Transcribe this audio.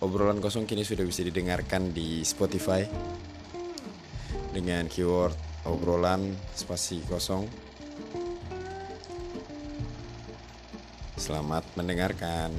obrolan kosong kini sudah bisa didengarkan di Spotify dengan keyword obrolan spasi kosong. Selamat mendengarkan.